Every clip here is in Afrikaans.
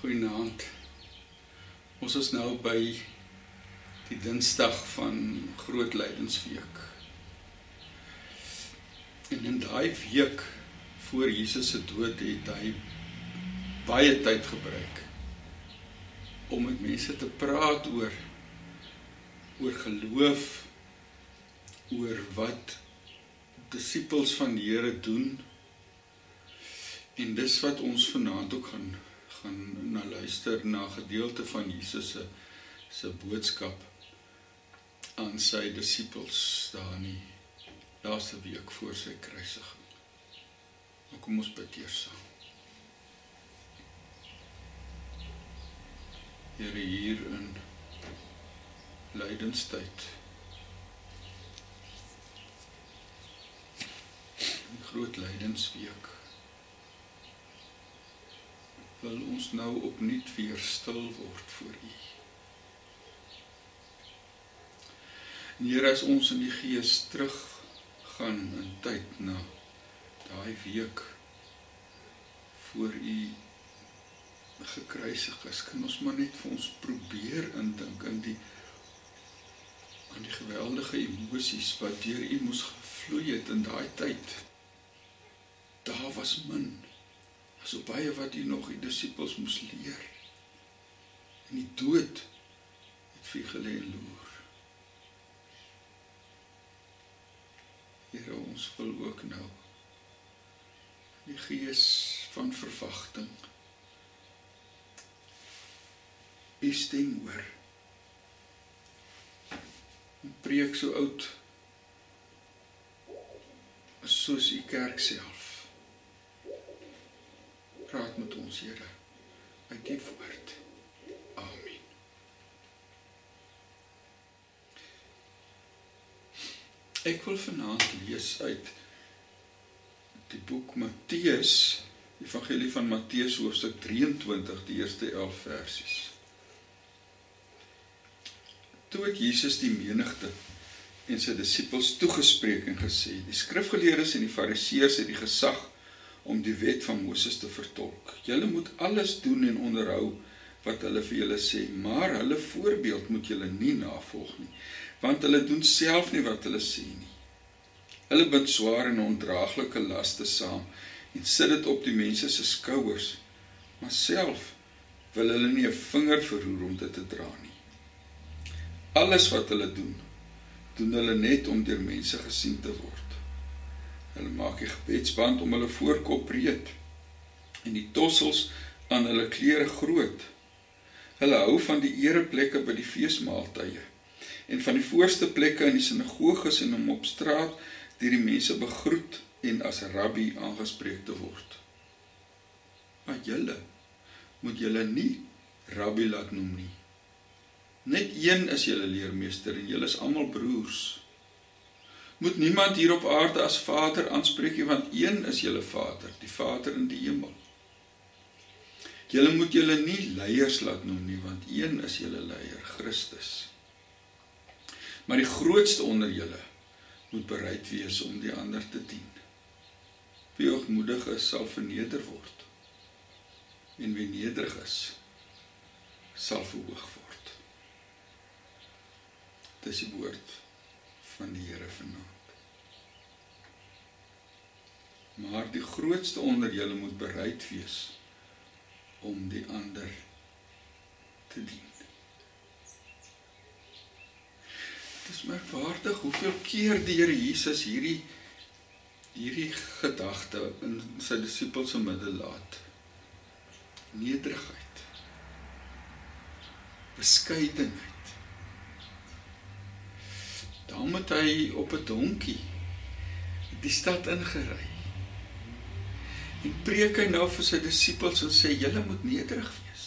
Goeienaand. Ons is nou by die Dinsdag van Groot Lydensweek. En in daai week voor Jesus se dood het hy baie tyd gebruik om met mense te praat oor oor geloof, oor wat disippels van die Here doen. En dis wat ons vanaand ook gaan gaan na luister na gedeelte van Jesus se se boodskap aan sy disippels daar in die laaste week voor sy kruisiging. Nou kom ons bid eers saam. Here hier in lydenstyd. Groot lydensweek wil ons nou opnuut weer stil word voor U. Here as ons in die gees terug gaan in tyd na daai week voor U gekruisig is, kan ons maar net vir ons probeer indink in die aan die geweldige emosies wat deur U moes gevloei het in daai tyd. Daar was min so baie wat u nog die disippels moes leer. En die dood het vir gelê en loer. Here ons wil ook nou die gees van verwagting u stem hoor. En preek so oud soos u kerk self praat met ons, Here, uit die woord. Amen. Ek wil vanaand lees uit die boek Matteus, Evangelie van Matteus hoofstuk 23, die eerste 11 versies. Toe het Jesus die menigte en sy disippels toegespreek en gesê: "Die skrifgeleerdes en die fariseërs het die gesag om die wet van Moses te vertolk. Julle moet alles doen en onderhou wat hulle vir julle sê, maar hulle voorbeeld moet julle nie navolg nie, want hulle doen self nie wat hulle sê nie. Hulle bind swaar en ondraaglike laste saam en sit dit op die mense se skouers, maar self wil hulle nie 'n vinger verroer om dit te dra nie. Alles wat hulle doen, doen hulle net om deur mense gesien te word. Hulle maak die gebedsband om hulle voorkop breed en die tossels aan hulle klere groot. Hulle hou van die ereplekke by die feesmaaltye en van die voorste plekke in die sinagoges en om op straat deur die mense begroet en as rabbi aangespreek te word. Maar julle moet julle nie rabbi laat noem nie. Net een is julle leermeester en julle is almal broers moet niemand hier op aarde as Vader aanspreek nie want een is julle Vader, die Vader in die hemel. Julle moet julle nie leiers laat noem nie want een is julle leier, Christus. Maar die grootste onder julle moet bereid wees om die ander te dien. Wie hoogmoedig is, sal verneder word. En wie nederig is, sal verhoog word. Dis die woord van die Here vanaand. Maar die grootste onder julle moet bereid wees om die ander te dien. Dit is merkwaardig hoeveel keer die Here Jesus hierdie hierdie gedagte in sy disippels se midde laat. Nederigheid. Beskeidenheid Dan moet hy op 'n donkie die stad ingery. En preek hy nou vir sy disippels en sê julle moet nederig wees.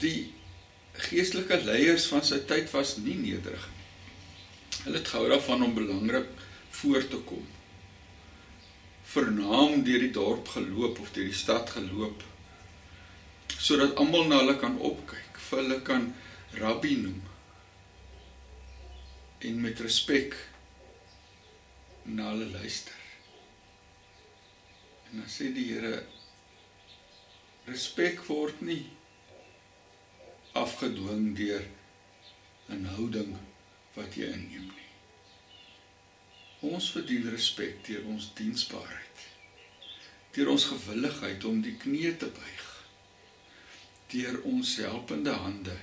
Die geestelike leiers van sy tyd was nie nederig nie. Hulle het gehou daarvan om belangrik voor te kom. Vernaam deur die dorp geloop of deur die stad geloop sodat almal na hulle kan opkyk, vir hulle kan rabbi noem en met respek na hulle luister. En dan sê die Here Respek word nie afgedwing deur 'n houding wat jy inneem nie. Ons verdien respek deur ons diensbaarheid. Deur ons gewilligheid om die knie te buig. Deur ons helpende hande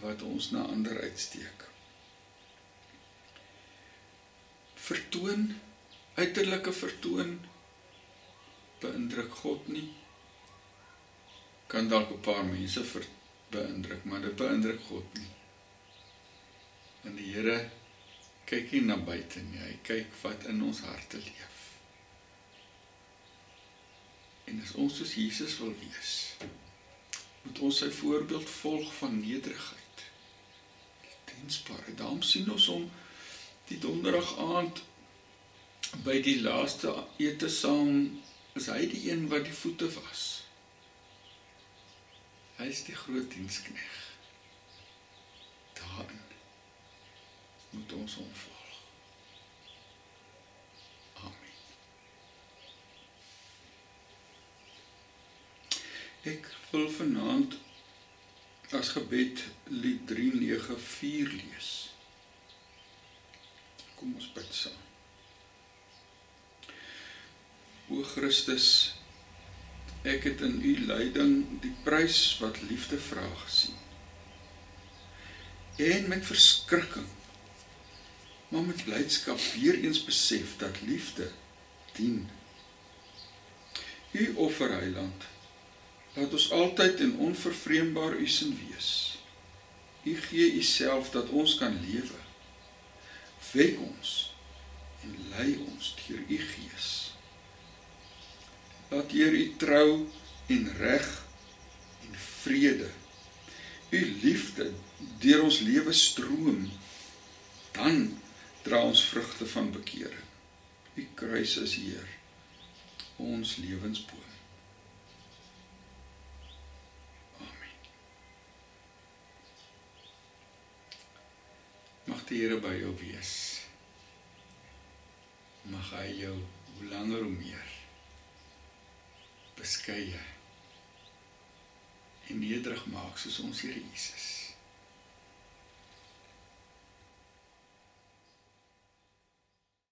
wat ons na ander uitsteek. Vertoon uiterlike vertoon beïndruk God nie. Kan dalk 'n paar mense beïndruk, maar dit beïndruk God nie. En die Here kyk nie na buite nie, hy kyk wat in ons harte leef. En as ons soos Jesus wil wees, moet ons sy voorbeeld volg van nederigheid. Diensbaarheid. Daarom sien ons hom die donderdag aand by die laaste ete saam is hy die een wat die voete was. Hy is die groot dienskneg. Daarin moet ons hom volg. Amen. Ek wil vanaand as gebed lied 394 lees. Kom ons bid saam. O Christus, ek het in u lyding die prys wat liefde vra gesien. En met verskrikking, maar met blydskap weer eens besef dat liefde dien. U offer heiland, laat ons altyd en onvervreembaar u sin wees. U gee u self dat ons kan lewe. Wek ons en lei ons deur u gees. Laat Heer u trou en reg en vrede. U liefde deur ons lewe stroom dan dra ons vrugte van bekering. U kruis is Heer ons lewensboom die Here by jou wees mag hy jou hoe langer hoe meer beskeie en nederig maak soos ons Here Jesus.